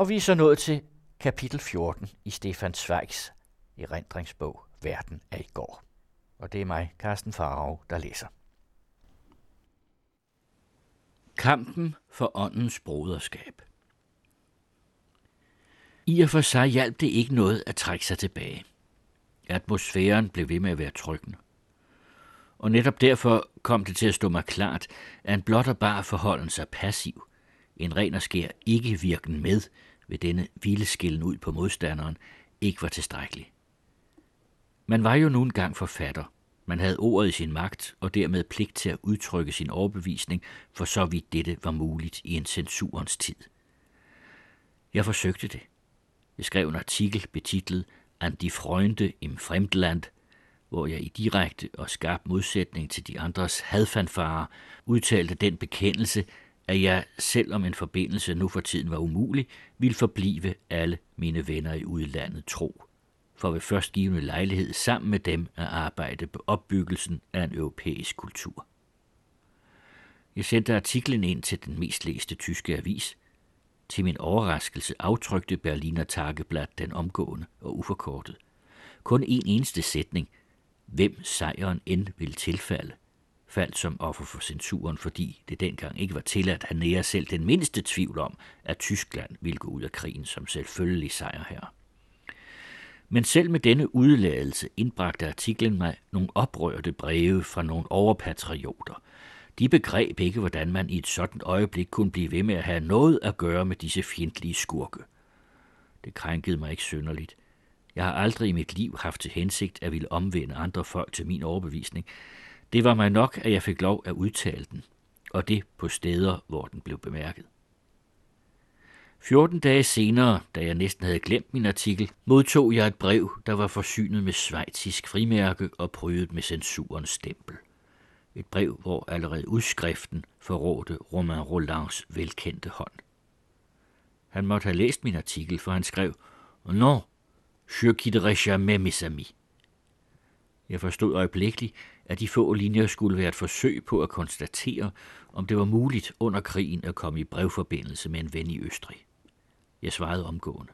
Og vi er så nået til kapitel 14 i Stefan Zweigs erindringsbog Verden af i går. Og det er mig, Carsten Farov, der læser. Kampen for åndens broderskab. I og for sig hjalp det ikke noget at trække sig tilbage. Atmosfæren blev ved med at være trykkende. Og netop derfor kom det til at stå mig klart, at en blot og bare forholden sig passiv, en ren og skær ikke virken med ved denne vildskillen ud på modstanderen, ikke var tilstrækkelig. Man var jo nu engang forfatter. Man havde ordet i sin magt, og dermed pligt til at udtrykke sin overbevisning, for så vidt dette var muligt i en censurens tid. Jeg forsøgte det. Jeg skrev en artikel betitlet An die Freunde im Fremdland, hvor jeg i direkte og skarp modsætning til de andres hadfanfarer udtalte den bekendelse, at jeg, selvom en forbindelse nu for tiden var umulig, ville forblive alle mine venner i udlandet tro, for ved førstgivende lejlighed sammen med dem at arbejde på opbyggelsen af en europæisk kultur. Jeg sendte artiklen ind til den mest læste tyske avis. Til min overraskelse aftrykte Berliner Tageblatt den omgående og uforkortet. Kun en eneste sætning, hvem sejren end vil tilfalde, faldt som offer for censuren, fordi det dengang ikke var tilladt at nære selv den mindste tvivl om, at Tyskland ville gå ud af krigen som selvfølgelig sejr her. Men selv med denne udladelse indbragte artiklen mig nogle oprørte breve fra nogle overpatrioter. De begreb ikke, hvordan man i et sådan øjeblik kunne blive ved med at have noget at gøre med disse fjendtlige skurke. Det krænkede mig ikke synderligt. Jeg har aldrig i mit liv haft til hensigt at ville omvende andre folk til min overbevisning, det var mig nok, at jeg fik lov at udtale den, og det på steder, hvor den blev bemærket. 14 dage senere, da jeg næsten havde glemt min artikel, modtog jeg et brev, der var forsynet med svejtisk frimærke og prydet med censurens stempel. Et brev, hvor allerede udskriften forrådte Romain Rolands velkendte hånd. Han måtte have læst min artikel, for han skrev, Non, je quitterai jamais mes amis. Jeg forstod øjeblikkeligt, at de få linjer skulle være et forsøg på at konstatere, om det var muligt under krigen at komme i brevforbindelse med en ven i Østrig. Jeg svarede omgående.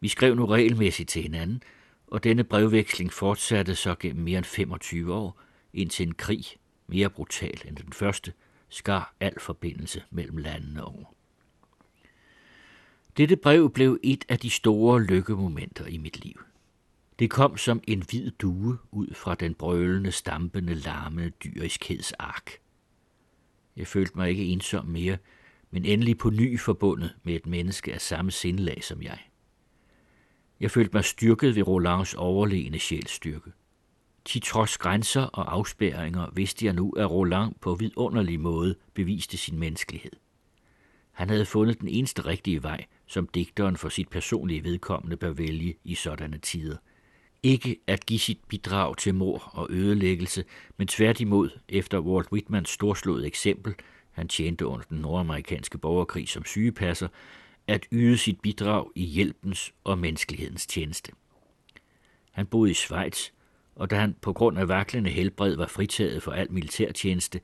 Vi skrev nu regelmæssigt til hinanden, og denne brevveksling fortsatte så gennem mere end 25 år, indtil en krig, mere brutal end den første, skar al forbindelse mellem landene over. Dette brev blev et af de store lykkemomenter i mit liv. Det kom som en hvid due ud fra den brølende, stampende, larmende dyriskeds ark. Jeg følte mig ikke ensom mere, men endelig på ny forbundet med et menneske af samme sindlag som jeg. Jeg følte mig styrket ved Rolands overlegne sjælstyrke. Til trods grænser og afspærringer vidste jeg nu, at Roland på vidunderlig måde beviste sin menneskelighed. Han havde fundet den eneste rigtige vej, som digteren for sit personlige vedkommende bør vælge i sådanne tider – ikke at give sit bidrag til mor og ødelæggelse, men tværtimod efter Walt Whitmans storslåede eksempel, han tjente under den nordamerikanske borgerkrig som sygepasser, at yde sit bidrag i hjælpens og menneskelighedens tjeneste. Han boede i Schweiz, og da han på grund af vaklende helbred var fritaget for al militærtjeneste,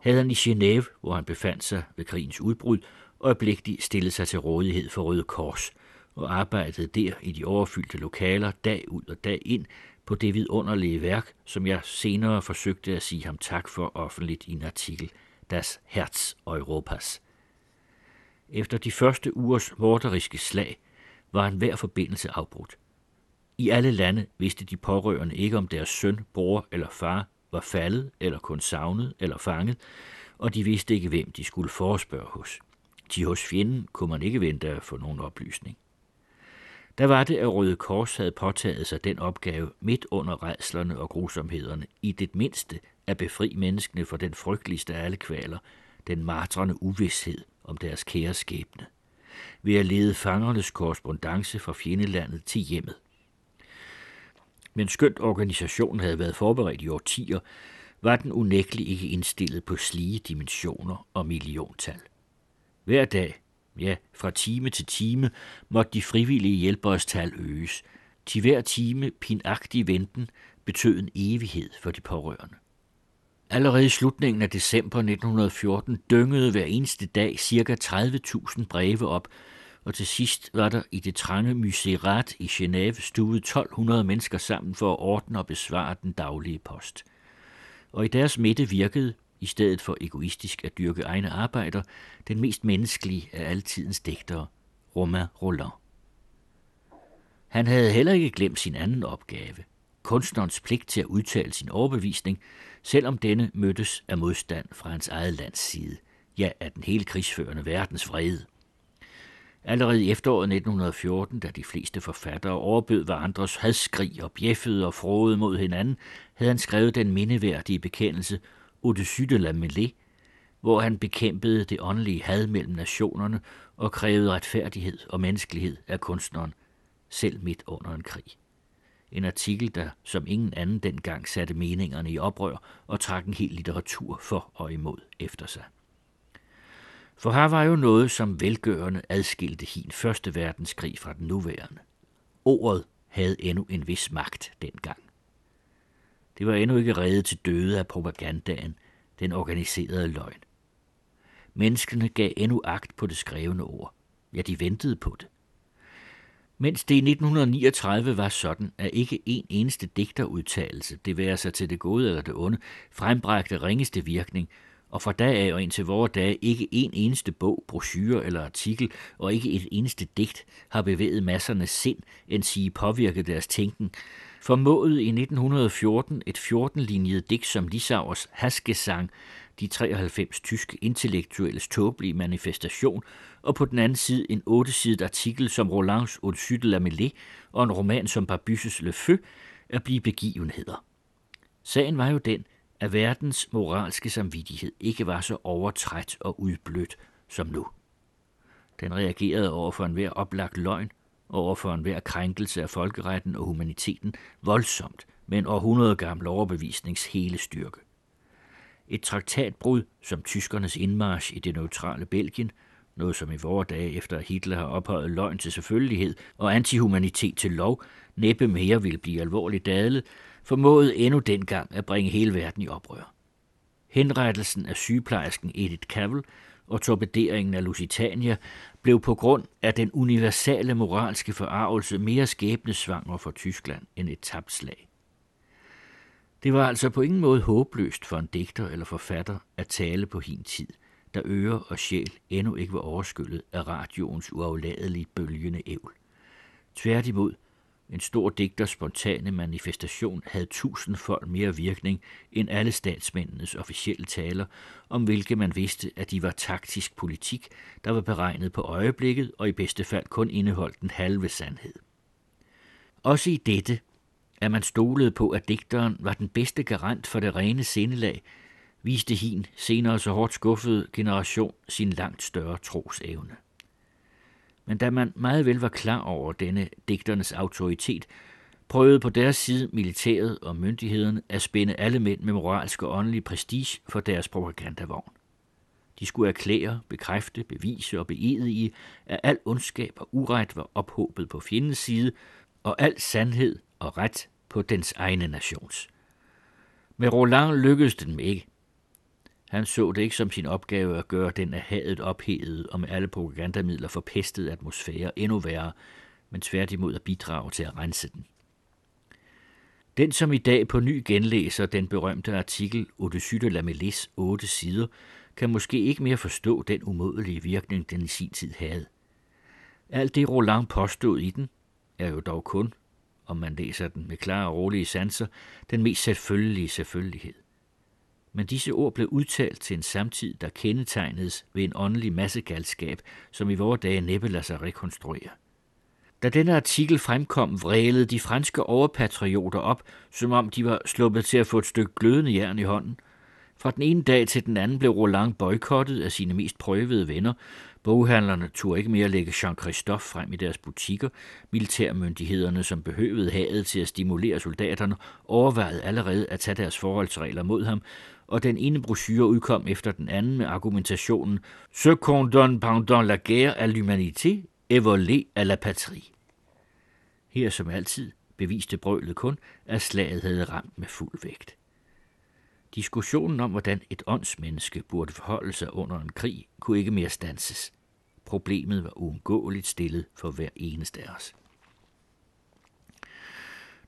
havde han i Genève, hvor han befandt sig ved krigens udbrud, øjeblikkeligt stillet sig til rådighed for Røde Kors – og arbejdede der i de overfyldte lokaler dag ud og dag ind på det vidunderlige værk, som jeg senere forsøgte at sige ham tak for offentligt i en artikel, Das Herz Europas. Efter de første ugers morderiske slag var en hver forbindelse afbrudt. I alle lande vidste de pårørende ikke, om deres søn, bror eller far var faldet, eller kun savnet eller fanget, og de vidste ikke, hvem de skulle forespørge hos. De hos fjenden kunne man ikke vente at få nogen oplysning. Der var det, at Røde Kors havde påtaget sig den opgave midt under redslerne og grusomhederne, i det mindste at befri menneskene for den frygteligste af alle kvaler, den martrende uvidshed om deres kære skæbne, ved at lede fangernes korrespondence fra fjendelandet til hjemmet. Men skønt organisationen havde været forberedt i årtier, var den unægtelig ikke indstillet på slige dimensioner og milliontal. Hver dag Ja, fra time til time måtte de frivillige hjælperes tal øges. Til hver time pinagtig venten betød en evighed for de pårørende. Allerede i slutningen af december 1914 dyngede hver eneste dag ca. 30.000 breve op, og til sidst var der i det trange muserat i Genève stuet 1200 mennesker sammen for at ordne og besvare den daglige post. Og i deres midte virkede, i stedet for egoistisk at dyrke egne arbejder, den mest menneskelige af altidens digtere, Romain Roland. Han havde heller ikke glemt sin anden opgave, kunstnerens pligt til at udtale sin overbevisning, selvom denne mødtes af modstand fra hans eget lands side, ja, af den hele krigsførende verdens vrede. Allerede i efteråret 1914, da de fleste forfattere overbød hverandres hadskrig og bjeffede og frode mod hinanden, havde han skrevet den mindeværdige bekendelse Au-dessus de la mêlée, hvor han bekæmpede det åndelige had mellem nationerne og krævede retfærdighed og menneskelighed af kunstneren, selv midt under en krig. En artikel, der som ingen anden dengang satte meningerne i oprør og trak en hel litteratur for og imod efter sig. For her var jo noget, som velgørende adskilte hin første verdenskrig fra den nuværende. Ordet havde endnu en vis magt dengang. Det var endnu ikke reddet til døde af propagandaen, den organiserede løgn. Menneskene gav endnu agt på det skrevne ord. Ja, de ventede på det. Mens det i 1939 var sådan, at ikke en eneste digterudtalelse, det være sig til det gode eller det onde, frembragte ringeste virkning, og fra dag af og indtil vore dage ikke en eneste bog, brochure eller artikel, og ikke et eneste digt har bevæget massernes sind, end sige påvirket deres tænken, formåede i 1914 et 14-linjet digt som Lissauers Haskesang, de 93 tyske intellektuelles tåbelige manifestation, og på den anden side en ottesidet artikel som Rolands Au-dessus de la Mêlée og en roman som Barbysses Le Feu, at blive begivenheder. Sagen var jo den, at verdens moralske samvittighed ikke var så overtræt og udblødt som nu. Den reagerede over for enhver oplagt løgn, over for enhver krænkelse af folkeretten og humaniteten voldsomt med en århundrede gammel overbevisnings hele styrke. Et traktatbrud som tyskernes indmarsch i det neutrale Belgien, noget som i vore dage efter Hitler har ophøjet løgn til selvfølgelighed og antihumanitet til lov, næppe mere ville blive alvorligt dadlet, formåede endnu dengang at bringe hele verden i oprør. Henrettelsen af sygeplejersken Edith Cavell og torpederingen af Lusitania blev på grund af den universale moralske forarvelse mere skæbnesvanger for Tyskland end et tabt slag. Det var altså på ingen måde håbløst for en digter eller forfatter at tale på hin tid, da øre og sjæl endnu ikke var overskyllet af radioens uafladeligt bølgende ævl. Tværtimod en stor digters spontane manifestation havde tusindfold mere virkning end alle statsmændenes officielle taler, om hvilke man vidste, at de var taktisk politik, der var beregnet på øjeblikket og i bedste fald kun indeholdt den halve sandhed. Også i dette, at man stolede på, at digteren var den bedste garant for det rene sindelag, viste hin senere så hårdt skuffet generation sin langt større trosevne. Men da man meget vel var klar over denne digternes autoritet, prøvede på deres side militæret og myndighederne at spænde alle mænd med moralsk og åndelig prestige for deres propagandavogn. De skulle erklære, bekræfte, bevise og i, at al ondskab og uret var ophobet på fjendens side, og al sandhed og ret på dens egne nations. Med Roland lykkedes det dem ikke. Han så det ikke som sin opgave at gøre den af hadet ophedet og med alle propagandamidler forpestede atmosfære endnu værre, men tværtimod at bidrage til at rense den. Den, som i dag på ny genlæser den berømte artikel Odyssey de la Mélisse 8 sider, kan måske ikke mere forstå den umådelige virkning, den i sin tid havde. Alt det Roland påstod i den, er jo dog kun, om man læser den med klare og rolige sanser, den mest selvfølgelige selvfølgelighed men disse ord blev udtalt til en samtid, der kendetegnedes ved en åndelig massegalskab, som i vore dage næppe lader sig rekonstruere. Da denne artikel fremkom, vrælede de franske overpatrioter op, som om de var sluppet til at få et stykke glødende jern i hånden. Fra den ene dag til den anden blev Roland boykottet af sine mest prøvede venner. Boghandlerne turde ikke mere lægge Jean-Christophe frem i deres butikker. Militærmyndighederne, som behøvede havet til at stimulere soldaterne, overvejede allerede at tage deres forholdsregler mod ham, og den ene brochure udkom efter den anden med argumentationen Ce qu'on donne pendant la guerre à l'humanité est volé à la patrie. Her som altid beviste brølet kun, at slaget havde ramt med fuld vægt. Diskussionen om, hvordan et åndsmenneske burde forholde sig under en krig, kunne ikke mere stanses. Problemet var uundgåeligt stillet for hver eneste af os.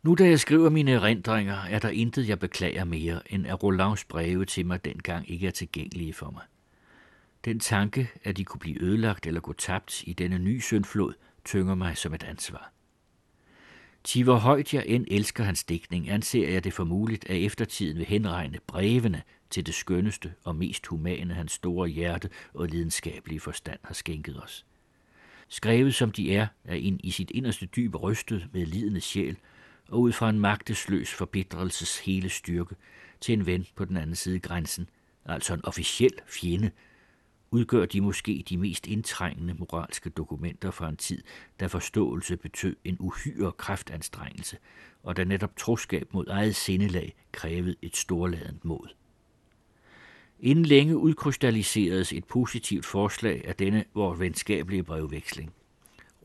Nu da jeg skriver mine erindringer, er der intet, jeg beklager mere, end at Rolands breve til mig dengang ikke er tilgængelige for mig. Den tanke, at de kunne blive ødelagt eller gå tabt i denne nye syndflod, tynger mig som et ansvar. Til hvor højt jeg end elsker hans dækning, anser jeg det for muligt, at eftertiden vil henregne brevene til det skønneste og mest humane hans store hjerte og lidenskabelige forstand har skænket os. Skrevet som de er, er ind i sit inderste dyb rystet med lidende sjæl, og ud fra en magtesløs forbitrelses hele styrke til en ven på den anden side grænsen, altså en officiel fjende, udgør de måske de mest indtrængende moralske dokumenter fra en tid, da forståelse betød en uhyre kraftanstrengelse, og da netop troskab mod eget sindelag krævede et storladent mod. Inden længe udkrystalliseredes et positivt forslag af denne vores venskabelige brevveksling.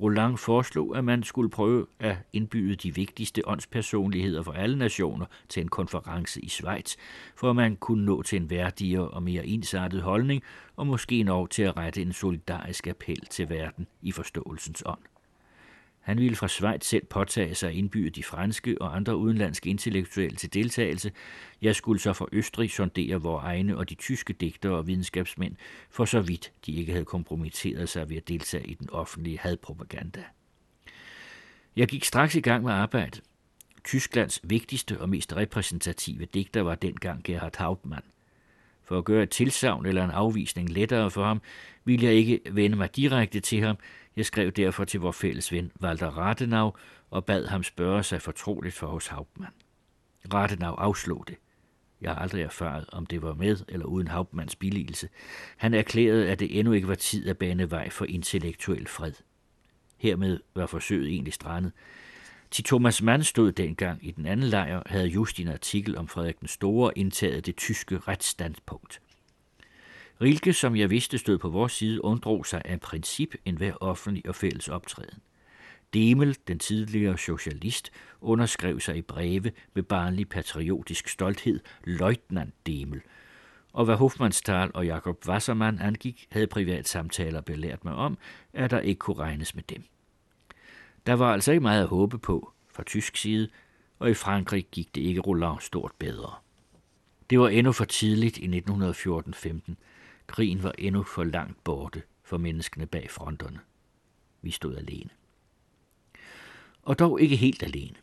Roland foreslog, at man skulle prøve at indbyde de vigtigste åndspersonligheder fra alle nationer til en konference i Schweiz, for at man kunne nå til en værdigere og mere ensartet holdning, og måske nå til at rette en solidarisk appel til verden i forståelsens ånd. Han ville fra Schweiz selv påtage sig at indbyde de franske og andre udenlandske intellektuelle til deltagelse. Jeg skulle så fra Østrig sondere vores egne og de tyske digtere og videnskabsmænd, for så vidt de ikke havde kompromitteret sig ved at deltage i den offentlige hadpropaganda. Jeg gik straks i gang med arbejdet. Tysklands vigtigste og mest repræsentative digter var dengang Gerhard Hauptmann. For at gøre et tilsavn eller en afvisning lettere for ham, ville jeg ikke vende mig direkte til ham, jeg skrev derfor til vores fælles ven Walter Rathenau og bad ham spørge sig fortroligt for hos Hauptmann. Rathenau afslog det. Jeg har aldrig erfaret, om det var med eller uden Hauptmanns billigelse. Han erklærede, at det endnu ikke var tid at bane vej for intellektuel fred. Hermed var forsøget egentlig strandet. Til Thomas Mann stod dengang i den anden lejr, havde just en artikel om Frederik den Store indtaget det tyske retsstandpunkt. Rilke, som jeg vidste stod på vores side, undrog sig af princip en hver offentlig og fælles optræden. Demel, den tidligere socialist, underskrev sig i breve med barnlig patriotisk stolthed, Leutnant Demel, og hvad Hofmannsthal og Jakob Wassermann angik, havde privat samtaler belært mig om, at der ikke kunne regnes med dem. Der var altså ikke meget at håbe på fra tysk side, og i Frankrig gik det ikke Roland stort bedre. Det var endnu for tidligt i 1914-15, Krigen var endnu for langt borte for menneskene bag fronterne. Vi stod alene. Og dog ikke helt alene.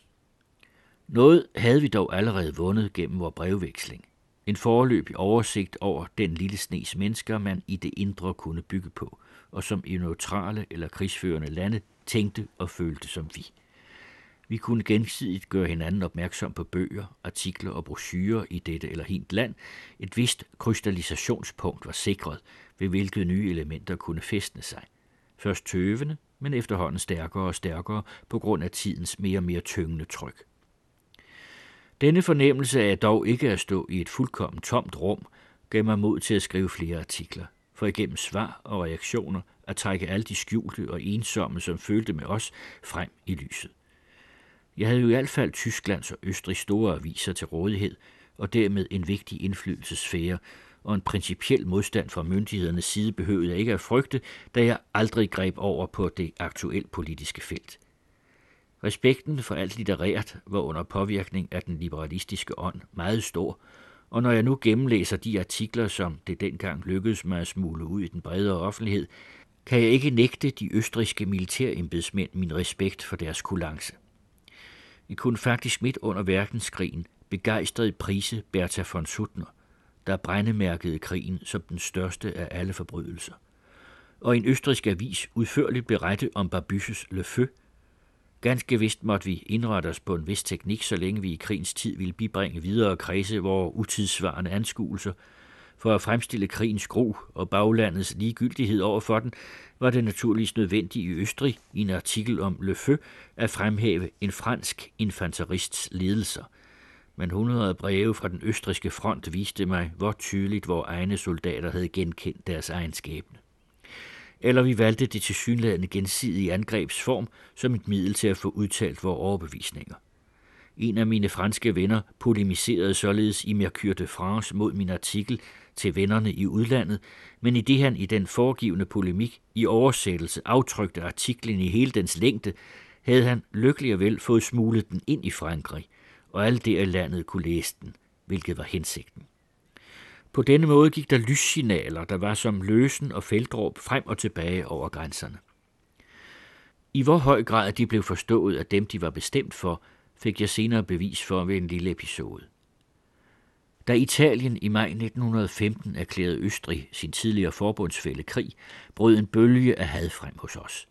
Noget havde vi dog allerede vundet gennem vores brevveksling. En forløb i oversigt over den lille snes mennesker, man i det indre kunne bygge på, og som i neutrale eller krigsførende lande tænkte og følte som vi. Vi kunne gensidigt gøre hinanden opmærksom på bøger, artikler og brochurer i dette eller hint land. Et vist krystallisationspunkt var sikret, ved hvilket nye elementer kunne festne sig. Først tøvende, men efterhånden stærkere og stærkere på grund af tidens mere og mere tyngende tryk. Denne fornemmelse af dog ikke at stå i et fuldkommen tomt rum, gav mig mod til at skrive flere artikler, for igennem svar og reaktioner at trække alle de skjulte og ensomme, som følte med os, frem i lyset. Jeg havde jo i hvert fald Tysklands og Østrigs store aviser til rådighed, og dermed en vigtig indflydelsesfære, og en principiel modstand fra myndighedernes side behøvede jeg ikke at frygte, da jeg aldrig greb over på det aktuelt politiske felt. Respekten for alt litterært var under påvirkning af den liberalistiske ånd meget stor, og når jeg nu gennemlæser de artikler, som det dengang lykkedes mig at smule ud i den bredere offentlighed, kan jeg ikke nægte de østriske militærembedsmænd min respekt for deres kulance. Vi kunne faktisk midt under verdenskrigen begejstret prise Bertha von Suttner, der brændemærkede krigen som den største af alle forbrydelser. Og en østrisk avis udførligt berette om Barbysses Le Feu. Ganske vist måtte vi indrette os på en vis teknik, så længe vi i krigens tid ville bibringe videre kredse vores utidsvarende anskuelser – for at fremstille krigens gru og baglandets ligegyldighed over for den, var det naturligvis nødvendigt i Østrig i en artikel om Le Feu at fremhæve en fransk infanterists ledelser. Men hundrede breve fra den østriske front viste mig, hvor tydeligt vores egne soldater havde genkendt deres egenskabne. Eller vi valgte det tilsyneladende gensidige angrebsform som et middel til at få udtalt vores overbevisninger. En af mine franske venner polemiserede således i Mercure de France mod min artikel til vennerne i udlandet, men i det han i den foregivende polemik i oversættelse aftrykte artiklen i hele dens længde, havde han lykkelig og vel fået smuglet den ind i Frankrig, og alle der i landet kunne læse den, hvilket var hensigten. På denne måde gik der lyssignaler, der var som løsen og feltråb frem og tilbage over grænserne. I hvor høj grad de blev forstået af dem, de var bestemt for, fik jeg senere bevis for ved en lille episode. Da Italien i maj 1915 erklærede Østrig sin tidligere forbundsfælde krig, brød en bølge af had frem hos os.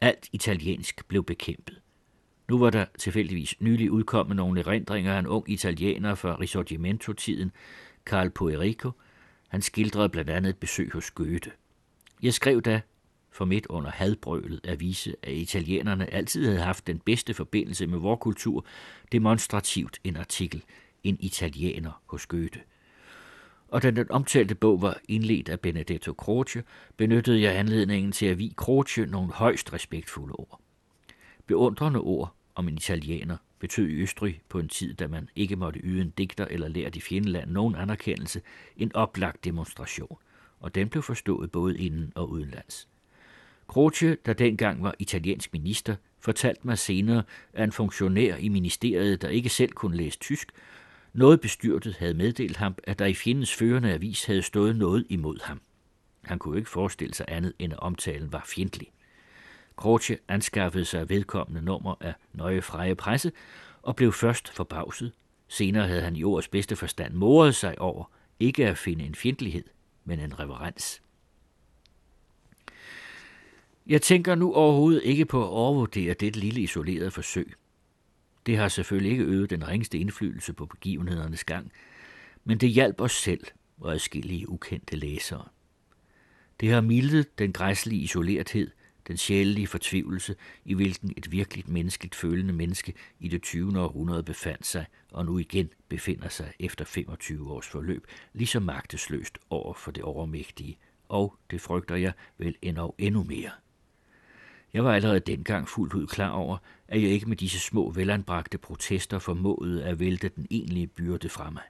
Alt italiensk blev bekæmpet. Nu var der tilfældigvis nylig udkommet nogle erindringer af en ung italiener fra Risorgimento-tiden, Carl Poerico. Han skildrede blandt andet et besøg hos Goethe. Jeg skrev da, for midt under hadbrølet at vise, at italienerne altid havde haft den bedste forbindelse med vor kultur, demonstrativt en artikel, en italiener hos Goethe. Og da den omtalte bog var indledt af Benedetto Croce, benyttede jeg anledningen til at vi Croce nogle højst respektfulde ord. Beundrende ord om en italiener betød i Østrig på en tid, da man ikke måtte yde en digter eller lære i fjendeland nogen anerkendelse, en oplagt demonstration, og den blev forstået både inden og udenlands. Croce, der dengang var italiensk minister, fortalte mig senere, at en funktionær i ministeriet, der ikke selv kunne læse tysk, noget bestyrtet havde meddelt ham, at der i fjendens førende avis havde stået noget imod ham. Han kunne ikke forestille sig andet, end at omtalen var fjendtlig. Croce anskaffede sig vedkommende nummer af Nøje Freje Presse og blev først forbavset. Senere havde han i ordets bedste forstand moret sig over ikke at finde en fjendtlighed, men en reverens. Jeg tænker nu overhovedet ikke på at overvurdere dette lille isolerede forsøg. Det har selvfølgelig ikke øget den ringeste indflydelse på begivenhedernes gang, men det hjalp os selv og adskillige ukendte læsere. Det har mildet den græslige isolerthed, den sjælelige fortvivlelse, i hvilken et virkeligt menneskeligt følende menneske i det 20. århundrede befandt sig, og nu igen befinder sig efter 25 års forløb, lige så magtesløst over for det overmægtige, og det frygter jeg vel endnu endnu mere. Jeg var allerede dengang fuldt ud klar over, at jeg ikke med disse små velanbragte protester formåede at vælte den egentlige byrde fra mig.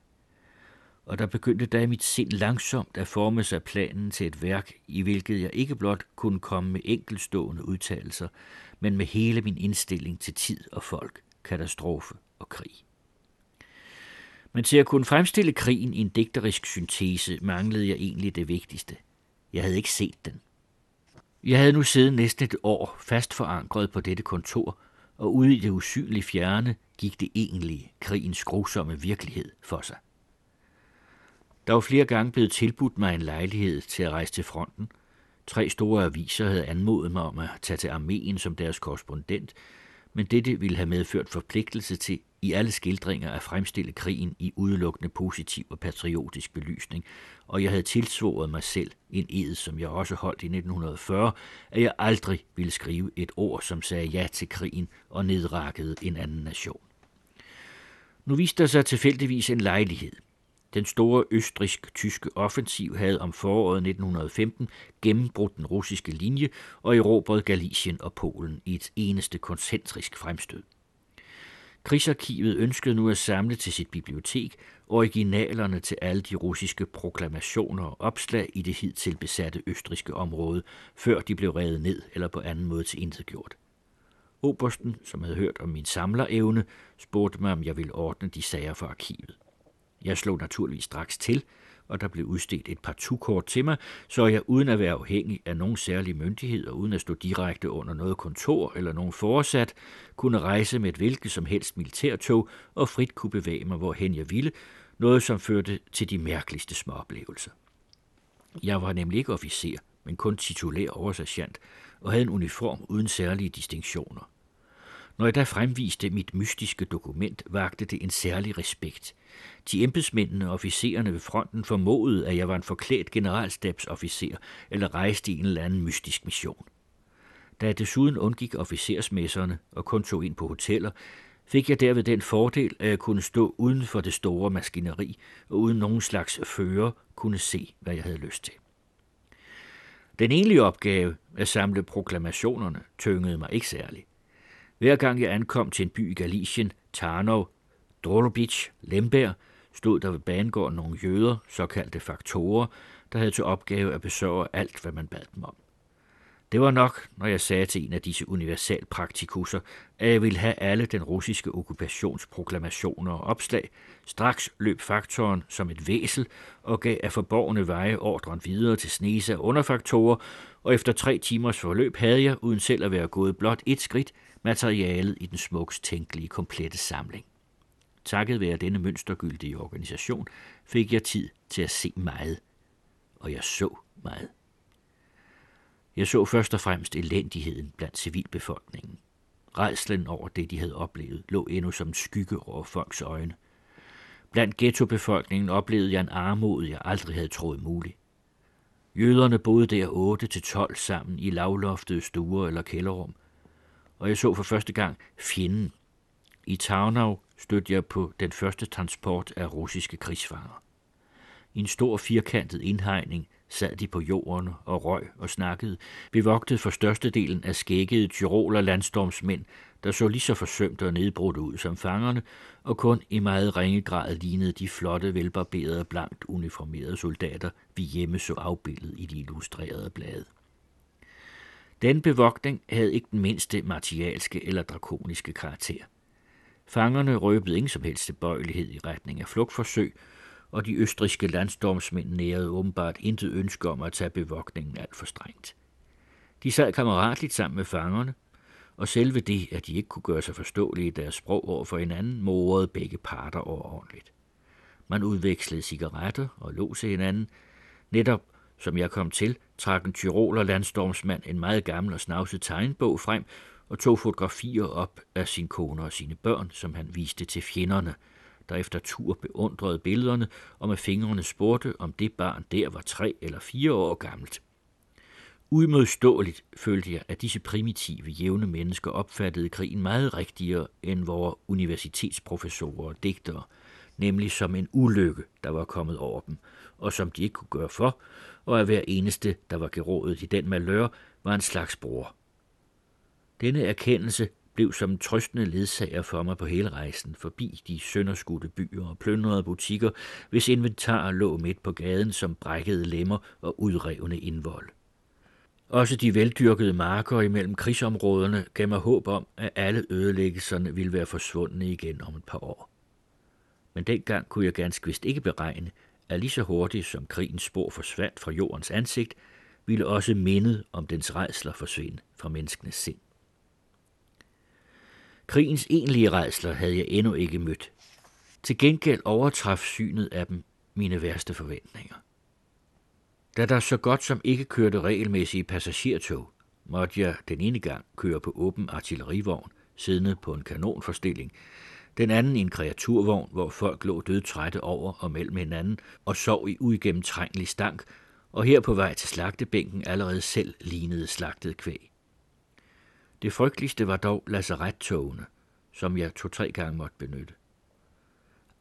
Og der begyndte da i mit sind langsomt at forme sig planen til et værk, i hvilket jeg ikke blot kunne komme med enkelstående udtalelser, men med hele min indstilling til tid og folk, katastrofe og krig. Men til at kunne fremstille krigen i en digterisk syntese manglede jeg egentlig det vigtigste. Jeg havde ikke set den. Jeg havde nu siddet næsten et år fast forankret på dette kontor, og ude i det usynlige fjerne gik det egentlige, krigens grusomme virkelighed for sig. Der var flere gange blevet tilbudt mig en lejlighed til at rejse til fronten. Tre store aviser havde anmodet mig om at tage til armeen som deres korrespondent, men dette ville have medført forpligtelse til i alle skildringer at fremstille krigen i udelukkende positiv og patriotisk belysning, og jeg havde tilsvoret mig selv en ed, som jeg også holdt i 1940, at jeg aldrig ville skrive et ord, som sagde ja til krigen og nedrakkede en anden nation. Nu viste der sig tilfældigvis en lejlighed. Den store østrisk-tyske offensiv havde om foråret 1915 gennembrudt den russiske linje og erobret Galicien og Polen i et eneste koncentrisk fremstød. Krigsarkivet ønskede nu at samle til sit bibliotek originalerne til alle de russiske proklamationer og opslag i det hidtil besatte østriske område, før de blev revet ned eller på anden måde til intet gjort. Obersten, som havde hørt om min samlerevne, spurgte mig, om jeg ville ordne de sager for arkivet. Jeg slog naturligvis straks til, og der blev udstedt et par tukort til mig, så jeg uden at være afhængig af nogen særlig myndighed og uden at stå direkte under noget kontor eller nogen foresat, kunne rejse med et hvilket som helst militærtog og frit kunne bevæge mig, hvorhen jeg ville, noget som førte til de mærkeligste små oplevelser. Jeg var nemlig ikke officer, men kun titulær oversergeant, og havde en uniform uden særlige distinktioner. Når jeg da fremviste mit mystiske dokument, vagte det en særlig respekt. De embedsmændene og officererne ved fronten formodede, at jeg var en forklædt generalstabsofficer eller rejste i en eller anden mystisk mission. Da jeg desuden undgik officersmesserne og kun tog ind på hoteller, fik jeg derved den fordel, at jeg kunne stå uden for det store maskineri og uden nogen slags fører kunne se, hvad jeg havde lyst til. Den egentlige opgave at samle proklamationerne tyngede mig ikke særligt. Hver gang jeg ankom til en by i Galicien, Tarnov, Drolobic, Lemberg, stod der ved banegården nogle jøder, såkaldte faktorer, der havde til opgave at besørge alt, hvad man bad dem om. Det var nok, når jeg sagde til en af disse universalpraktikusser, at jeg ville have alle den russiske okkupationsproklamationer og opslag. Straks løb faktoren som et væsel og gav af forborgende veje ordren videre til snese af underfaktorer, og efter tre timers forløb havde jeg, uden selv at være gået blot et skridt, materialet i den smuks tænkelige komplette samling. Takket være denne mønstergyldige organisation fik jeg tid til at se meget, og jeg så meget. Jeg så først og fremmest elendigheden blandt civilbefolkningen. Rejslen over det, de havde oplevet, lå endnu som en skygge over folks øjne. Blandt ghettobefolkningen oplevede jeg en armod, jeg aldrig havde troet mulig. Jøderne boede der 8 til 12 sammen i lavloftede stuer eller kælderrum, og jeg så for første gang fjenden. I Tarnau stødte jeg på den første transport af russiske krigsfanger. I en stor firkantet indhegning sad de på jorden og røg og snakkede, bevogtet for størstedelen af skækkede tyroler landstormsmænd, der så lige så forsømt og nedbrudt ud som fangerne, og kun i meget ringe grad lignede de flotte, velbarberede, blankt uniformerede soldater, vi hjemme så afbildet i de illustrerede blade. Den bevogtning havde ikke den mindste martialske eller drakoniske karakter. Fangerne røbede ingen som helst tilbøjelighed i retning af flugtforsøg, og de østriske landstormsmænd nærede åbenbart intet ønske om at tage bevogtningen alt for strengt. De sad kammeratligt sammen med fangerne, og selve det, at de ikke kunne gøre sig forståelige i deres sprog over for hinanden, morede begge parter overordentligt. Man udvekslede cigaretter og lå til hinanden. Netop som jeg kom til, trak en tyroler landstormsmand en meget gammel og snavset tegnbog frem og tog fotografier op af sin kone og sine børn, som han viste til fjenderne – der efter tur beundrede billederne og med fingrene spurgte, om det barn der var tre eller fire år gammelt. Udmodståeligt følte jeg, at disse primitive, jævne mennesker opfattede krigen meget rigtigere end vores universitetsprofessorer og digtere, nemlig som en ulykke, der var kommet over dem, og som de ikke kunne gøre for, og at hver eneste, der var gerådet i den malør, var en slags bror. Denne erkendelse blev som en trøstende ledsager for mig på hele rejsen, forbi de sønderskudte byer og plyndrede butikker, hvis inventar lå midt på gaden som brækkede lemmer og udrevne indvold. Også de veldyrkede marker imellem krigsområderne gav mig håb om, at alle ødelæggelserne ville være forsvundne igen om et par år. Men dengang kunne jeg ganske vist ikke beregne, at lige så hurtigt som krigens spor forsvandt fra jordens ansigt, ville også mindet om dens redsler forsvinde fra menneskenes sind. Krigens egentlige redsler havde jeg endnu ikke mødt. Til gengæld overtraf synet af dem mine værste forventninger. Da der så godt som ikke kørte regelmæssige passagertog, måtte jeg den ene gang køre på åben artillerivogn, siddende på en kanonforstilling, den anden i en kreaturvogn, hvor folk lå dødtrætte over og mellem hinanden og sov i uigennemtrængelig stank, og her på vej til slagtebænken allerede selv lignede slagtet kvæg. Det frygteligste var dog lazarettogene, som jeg to-tre gange måtte benytte.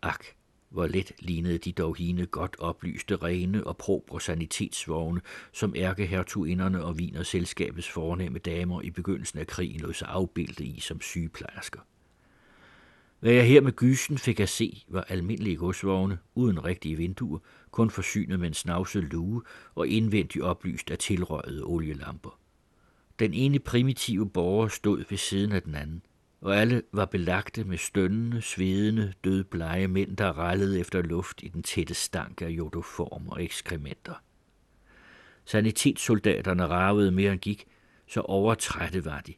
Ak, hvor let lignede de dog hine godt oplyste rene og probre sanitetsvogne, som ærkehertuginderne og selskabets fornemme damer i begyndelsen af krigen lod sig afbilde i som sygeplejersker. Hvad jeg her med gysen fik at se, var almindelige godsvogne, uden rigtige vinduer, kun forsynet med en snavset lue og indvendigt oplyst af tilrøjede olielamper. Den ene primitive borger stod ved siden af den anden, og alle var belagte med stønnende, svedende, dødblege mænd, der rallede efter luft i den tætte stank af jodoform og ekskrementer. Sanitetssoldaterne ravede mere end gik, så overtrætte var de.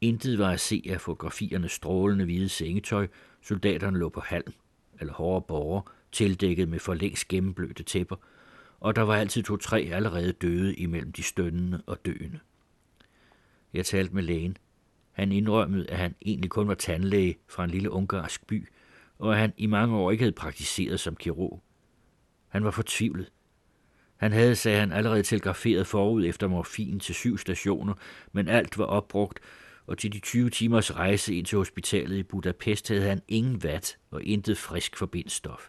Intet var at se af fotografiernes strålende hvide sengetøj, soldaterne lå på halm, eller hårde borger, tildækket med for længst gennemblødte tæpper, og der var altid to-tre allerede døde imellem de stønnende og døende. Jeg talte med lægen. Han indrømmede, at han egentlig kun var tandlæge fra en lille ungarsk by, og at han i mange år ikke havde praktiseret som kirurg. Han var fortvivlet. Han havde, sagde han, allerede telegraferet forud efter morfin til syv stationer, men alt var opbrugt, og til de 20 timers rejse ind til hospitalet i Budapest havde han ingen vat og intet frisk forbindstof.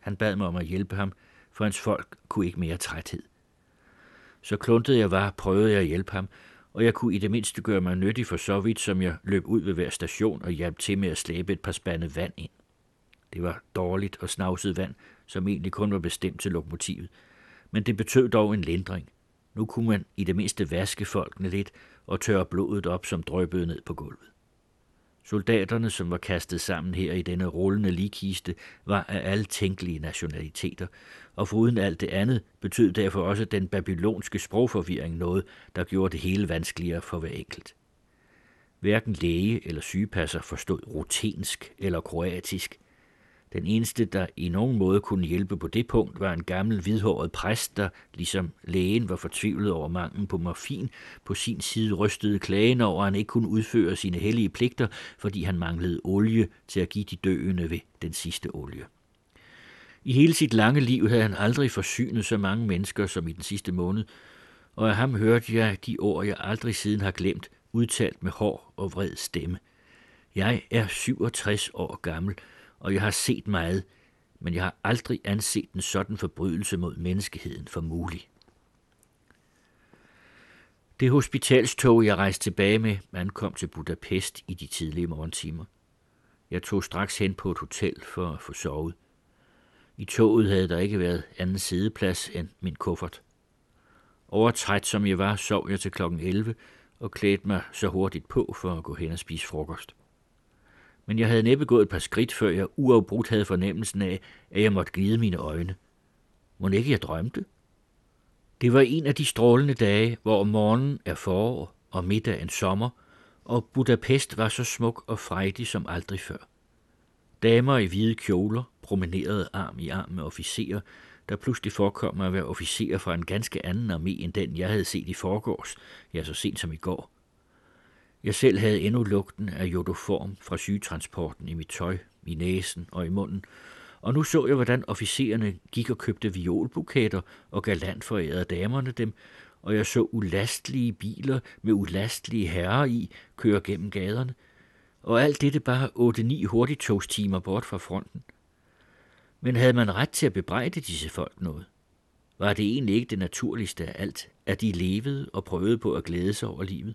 Han bad mig om at hjælpe ham, for hans folk kunne ikke mere træthed. Så kluntet jeg var, prøvede jeg at hjælpe ham, og jeg kunne i det mindste gøre mig nyttig for så vidt, som jeg løb ud ved hver station og hjalp til med at slæbe et par spande vand ind. Det var dårligt og snavset vand, som egentlig kun var bestemt til lokomotivet, men det betød dog en lindring. Nu kunne man i det mindste vaske folkene lidt og tørre blodet op, som drøbede ned på gulvet. Soldaterne, som var kastet sammen her i denne rullende likiste, var af alle tænkelige nationaliteter, og foruden alt det andet betød derfor også den babylonske sprogforvirring noget, der gjorde det hele vanskeligere for hver enkelt. Hverken læge eller sygepasser forstod rutensk eller kroatisk – den eneste, der i nogen måde kunne hjælpe på det punkt, var en gammel hvidhåret præst, der, ligesom lægen var fortvivlet over manglen på morfin, på sin side rystede klagen over, at han ikke kunne udføre sine hellige pligter, fordi han manglede olie til at give de døende ved den sidste olie. I hele sit lange liv havde han aldrig forsynet så mange mennesker som i den sidste måned, og af ham hørte jeg de ord, jeg aldrig siden har glemt, udtalt med hård og vred stemme. Jeg er 67 år gammel, og jeg har set meget, men jeg har aldrig anset en sådan forbrydelse mod menneskeheden for mulig. Det hospitalstog, jeg rejste tilbage med, ankom til Budapest i de tidlige morgentimer. Jeg tog straks hen på et hotel for at få sovet. I toget havde der ikke været anden sideplads end min kuffert. Overtræt som jeg var, sov jeg til klokken 11 og klædte mig så hurtigt på for at gå hen og spise frokost men jeg havde næppe gået et par skridt, før jeg uafbrudt havde fornemmelsen af, at jeg måtte glide mine øjne. Må ikke jeg drømte? Det var en af de strålende dage, hvor morgenen er forår og middag en sommer, og Budapest var så smuk og frejdig som aldrig før. Damer i hvide kjoler promenerede arm i arm med officerer, der pludselig forekom mig at være officerer fra en ganske anden armé end den, jeg havde set i forgårs, ja så sent som i går – jeg selv havde endnu lugten af jodoform fra sygetransporten i mit tøj, i næsen og i munden, og nu så jeg, hvordan officererne gik og købte violbuketter og galant forærede damerne dem, og jeg så ulastlige biler med ulastlige herrer i køre gennem gaderne, og alt dette bare 8-9 hurtigtogstimer bort fra fronten. Men havde man ret til at bebrejde disse folk noget? Var det egentlig ikke det naturligste af alt, at de levede og prøvede på at glæde sig over livet?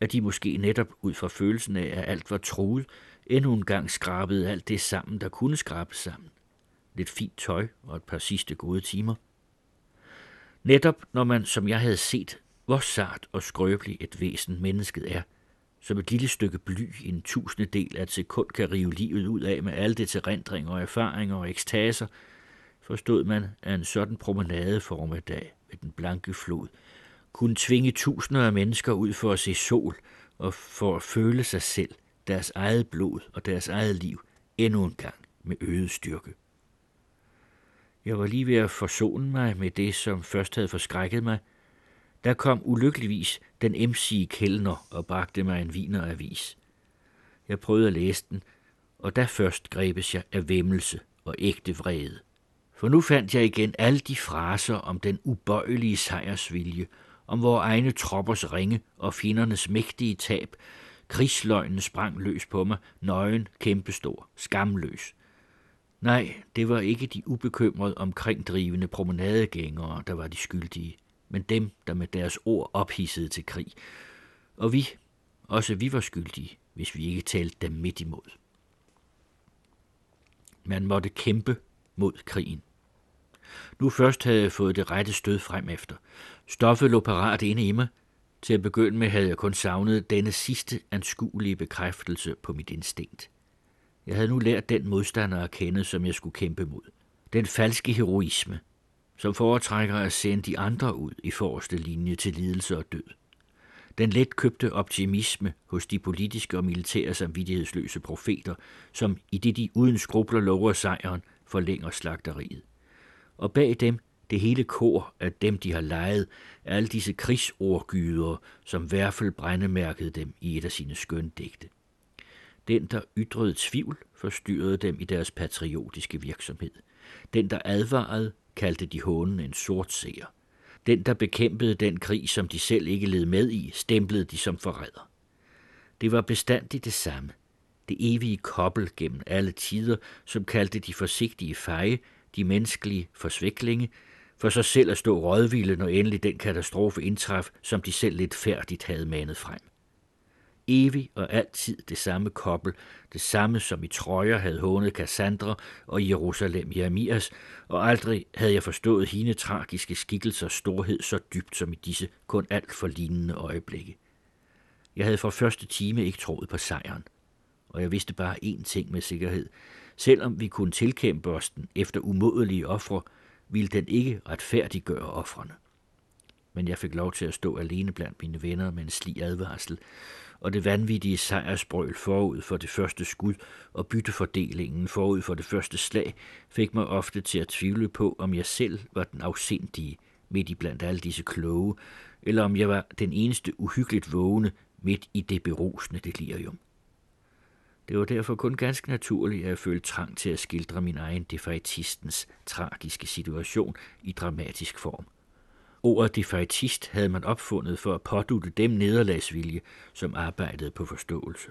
At de måske netop ud fra følelsen af, at alt var truet, endnu en gang skrabede alt det sammen, der kunne skrabes sammen. Lidt fint tøj og et par sidste gode timer. Netop når man, som jeg havde set, hvor sart og skrøbeligt et væsen mennesket er, som et lille stykke bly i en tusinde del af et sekund kan rive livet ud af med alle det erindringer og erfaringer og ekstaser, forstod man, at en sådan promenadeform af dag ved den blanke flod – kunne tvinge tusinder af mennesker ud for at se sol og for at føle sig selv, deres eget blod og deres eget liv endnu en gang med øget styrke. Jeg var lige ved at forsone mig med det, som først havde forskrækket mig. Der kom ulykkeligvis den emsige kældner og bragte mig en vineravis. Jeg prøvede at læse den, og der først grebes jeg af vemmelse og ægte vrede. For nu fandt jeg igen alle de fraser om den ubøjelige sejrsvilje om vores egne troppers ringe og fjendernes mægtige tab. Krigsløgnen sprang løs på mig, nøgen, kæmpestor, skamløs. Nej, det var ikke de ubekymrede omkringdrivende promenadegængere, der var de skyldige, men dem, der med deres ord ophissede til krig. Og vi, også vi var skyldige, hvis vi ikke talte dem midt imod. Man måtte kæmpe mod krigen. Nu først havde jeg fået det rette stød frem efter. Stoffet lå parat inde i mig. Til at begynde med havde jeg kun savnet denne sidste anskuelige bekræftelse på mit instinkt. Jeg havde nu lært den modstander at kende, som jeg skulle kæmpe mod. Den falske heroisme, som foretrækker at sende de andre ud i forreste linje til lidelse og død. Den letkøbte optimisme hos de politiske og militære samvittighedsløse profeter, som i det de uden skrubler lover sejren, forlænger slagteriet og bag dem det hele kor af dem, de har lejet, alle disse krigsordgyder, som Værfel brændemærkede dem i et af sine skøndigte. Den, der ytrede tvivl, forstyrrede dem i deres patriotiske virksomhed. Den, der advarede, kaldte de hånen en sort seer. Den, der bekæmpede den krig, som de selv ikke led med i, stemplede de som forræder. Det var bestandigt det samme. Det evige kobbel gennem alle tider, som kaldte de forsigtige feje de menneskelige forsviklinge, for så selv at stå rådvilde, når endelig den katastrofe indtraf, som de selv lidt færdigt havde manet frem. Evig og altid det samme kobbel, det samme som i trøjer havde hånet Cassandra og Jerusalem Jeremias, og aldrig havde jeg forstået hende tragiske skikkelsers storhed så dybt som i disse kun alt for lignende øjeblikke. Jeg havde fra første time ikke troet på sejren, og jeg vidste bare én ting med sikkerhed. Selvom vi kunne tilkæmpe os den efter umådelige ofre, ville den ikke retfærdiggøre offrene. Men jeg fik lov til at stå alene blandt mine venner med en slig advarsel, og det vanvittige sejrsbrøl forud for det første skud og byttefordelingen forud for det første slag fik mig ofte til at tvivle på, om jeg selv var den afsindige midt i blandt alle disse kloge, eller om jeg var den eneste uhyggeligt vågne midt i det berusende delirium. Det var derfor kun ganske naturligt, at jeg følte trang til at skildre min egen defaitistens tragiske situation i dramatisk form. Ordet defaitist havde man opfundet for at pådutte dem nederlagsvilje, som arbejdede på forståelse.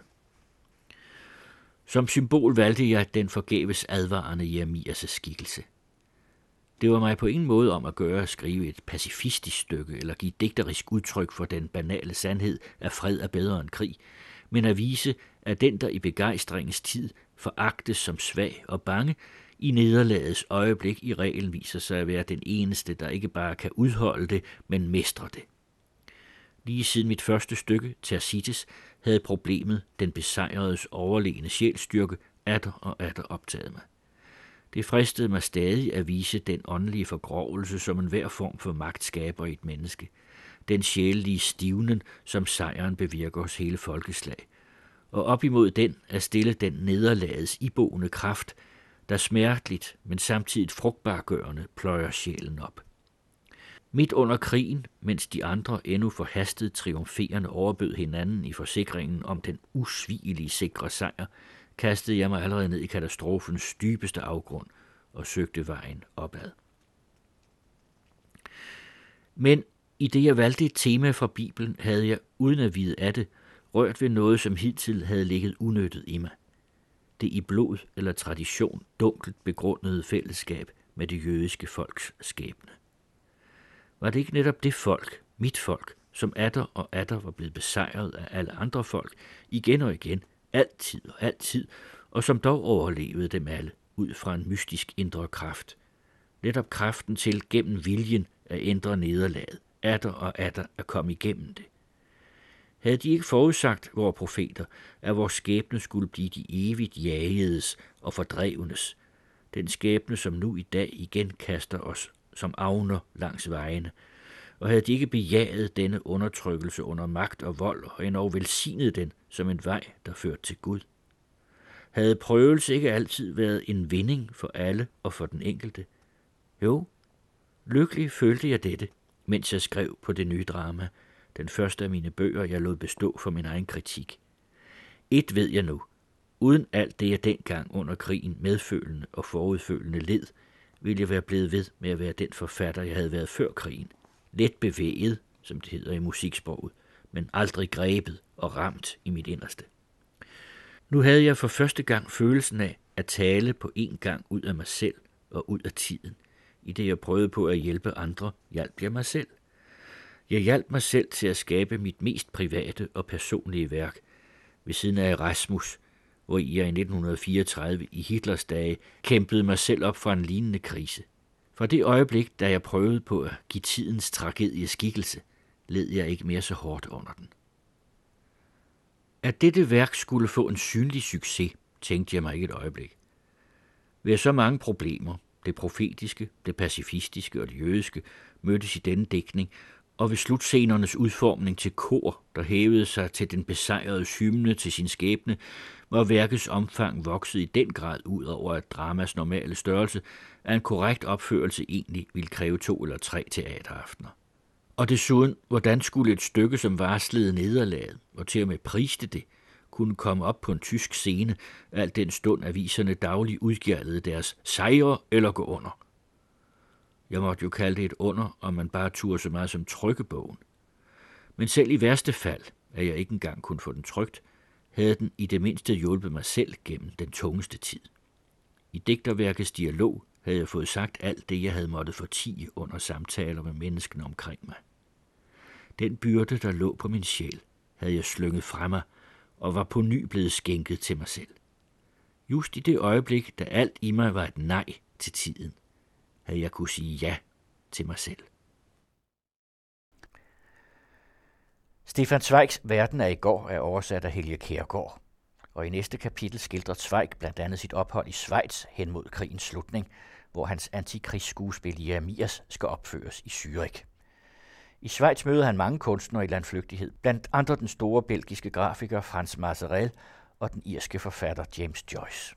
Som symbol valgte jeg den forgæves advarende Jeremias' skikkelse. Det var mig på ingen måde om at gøre at skrive et pacifistisk stykke eller give digterisk udtryk for den banale sandhed, at fred er bedre end krig, men at vise, at den, der i begejstringens tid foragtes som svag og bange, i nederlagets øjeblik i reglen viser sig at være den eneste, der ikke bare kan udholde det, men mestre det. Lige siden mit første stykke, Tercites, havde problemet den besejredes overlegne sjælstyrke atter og atter optaget mig. Det fristede mig stadig at vise den åndelige forgrovelse, som enhver form for magt skaber i et menneske. Den sjælelige stivnen, som sejren bevirker hos hele folkeslag. Og op imod den er stille den nederlagets iboende kraft, der smerteligt, men samtidig frugtbargørende pløjer sjælen op. Midt under krigen, mens de andre endnu forhastet triumferende overbød hinanden i forsikringen om den usvigelige sikre sejr, kastede jeg mig allerede ned i katastrofens dybeste afgrund og søgte vejen opad. Men i det jeg valgte et tema fra Bibelen, havde jeg, uden at vide af det, rørt ved noget, som hidtil havde ligget unøttet i mig – det i blod eller tradition dunkelt begrundede fællesskab med det jødiske folks skæbne. Var det ikke netop det folk, mit folk, som atter og atter var blevet besejret af alle andre folk, igen og igen, altid og altid, og som dog overlevede dem alle ud fra en mystisk indre kraft. Netop kraften til gennem viljen at ændre nederlaget, atter og atter at komme igennem det. Havde de ikke forudsagt, vore profeter, at vores skæbne skulle blive de evigt jagedes og fordrevnes, den skæbne, som nu i dag igen kaster os som avner langs vejene, og havde de ikke bejaget denne undertrykkelse under magt og vold, og endnu velsignet den som en vej, der førte til Gud? Havde prøvelse ikke altid været en vinding for alle og for den enkelte? Jo, lykkelig følte jeg dette, mens jeg skrev på det nye drama – den første af mine bøger, jeg lod bestå for min egen kritik. Et ved jeg nu. Uden alt det, jeg dengang under krigen medfølende og forudfølende led, ville jeg være blevet ved med at være den forfatter, jeg havde været før krigen. Let bevæget, som det hedder i musiksproget, men aldrig grebet og ramt i mit inderste. Nu havde jeg for første gang følelsen af at tale på en gang ud af mig selv og ud af tiden. I det jeg prøvede på at hjælpe andre, hjalp jeg mig selv – jeg hjalp mig selv til at skabe mit mest private og personlige værk, ved siden af Erasmus, hvor jeg i 1934 i Hitlers dage kæmpede mig selv op fra en lignende krise. Fra det øjeblik, da jeg prøvede på at give tidens tragedie skikkelse, led jeg ikke mere så hårdt under den. At dette værk skulle få en synlig succes, tænkte jeg mig ikke et øjeblik. Ved så mange problemer, det profetiske, det pacifistiske og det jødiske, mødtes i denne dækning, og ved slutscenernes udformning til kor, der hævede sig til den besejrede hymne til sin skæbne, var værkets omfang vokset i den grad ud over at dramas normale størrelse, at en korrekt opførelse egentlig ville kræve to eller tre teateraftener. Og desuden, hvordan skulle et stykke, som varslede nederlaget, og til og med priste det, kunne komme op på en tysk scene, alt den stund aviserne dagligt udgjaldede deres sejre eller gå under – jeg måtte jo kalde det et under, om man bare turde så meget som trykkebogen. Men selv i værste fald, at jeg ikke engang kunne få den trygt, havde den i det mindste hjulpet mig selv gennem den tungeste tid. I digterværkets dialog havde jeg fået sagt alt det, jeg havde måttet fortige under samtaler med menneskene omkring mig. Den byrde, der lå på min sjæl, havde jeg slynget fra mig og var på ny blevet skænket til mig selv. Just i det øjeblik, da alt i mig var et nej til tiden, havde jeg kunne sige ja til mig selv. Stefan Zweigs Verden af i går er oversat af Helge Kærgaard. Og i næste kapitel skildrer Zweig blandt andet sit ophold i Schweiz hen mod krigens slutning, hvor hans antikrigsskuespil Jeremias skal opføres i Zürich. I Schweiz møder han mange kunstnere i landflygtighed, blandt andre den store belgiske grafiker Frans Maserel og den irske forfatter James Joyce.